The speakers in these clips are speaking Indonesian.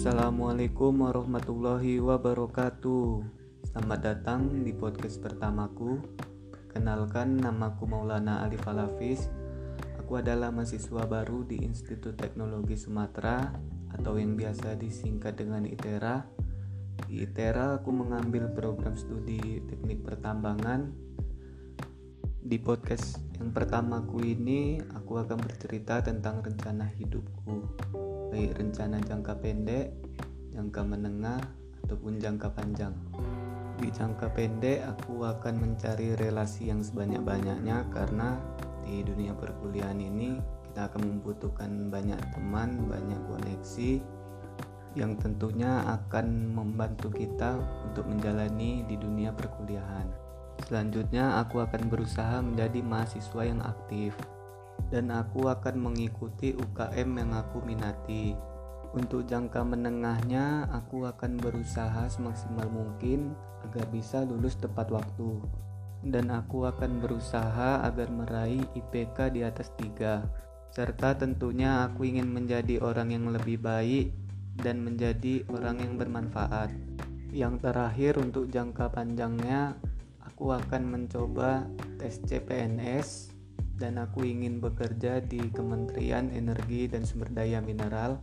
Assalamualaikum warahmatullahi wabarakatuh. Selamat datang di podcast pertamaku. Kenalkan namaku Maulana Alif Alafis. Aku adalah mahasiswa baru di Institut Teknologi Sumatera atau yang biasa disingkat dengan ITERA. Di ITERA aku mengambil program studi Teknik Pertambangan. Di podcast yang pertamaku ini aku akan bercerita tentang rencana hidupku, baik rencana jangka pendek, jangka menengah, ataupun jangka panjang di jangka pendek aku akan mencari relasi yang sebanyak-banyaknya karena di dunia perkuliahan ini kita akan membutuhkan banyak teman, banyak koneksi yang tentunya akan membantu kita untuk menjalani di dunia perkuliahan. Selanjutnya aku akan berusaha menjadi mahasiswa yang aktif dan aku akan mengikuti UKM yang aku minati. Untuk jangka menengahnya, aku akan berusaha semaksimal mungkin agar bisa lulus tepat waktu. Dan aku akan berusaha agar meraih IPK di atas 3. Serta tentunya aku ingin menjadi orang yang lebih baik dan menjadi orang yang bermanfaat. Yang terakhir untuk jangka panjangnya, aku akan mencoba tes CPNS dan aku ingin bekerja di Kementerian Energi dan Sumber Daya Mineral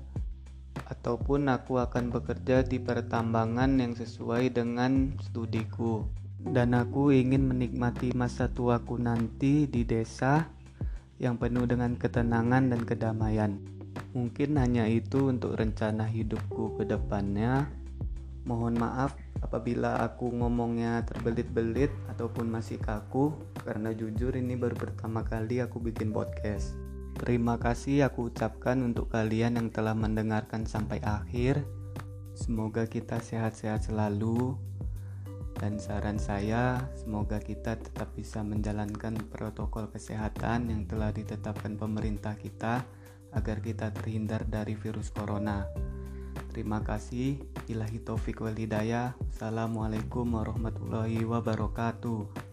ataupun aku akan bekerja di pertambangan yang sesuai dengan studiku dan aku ingin menikmati masa tuaku nanti di desa yang penuh dengan ketenangan dan kedamaian. Mungkin hanya itu untuk rencana hidupku ke depannya. Mohon maaf apabila aku ngomongnya terbelit-belit ataupun masih kaku karena jujur ini baru pertama kali aku bikin podcast. Terima kasih aku ucapkan untuk kalian yang telah mendengarkan sampai akhir. Semoga kita sehat-sehat selalu. Dan saran saya, semoga kita tetap bisa menjalankan protokol kesehatan yang telah ditetapkan pemerintah kita agar kita terhindar dari virus corona. Terima kasih. Ilahi taufik walidayah. Assalamualaikum warahmatullahi wabarakatuh.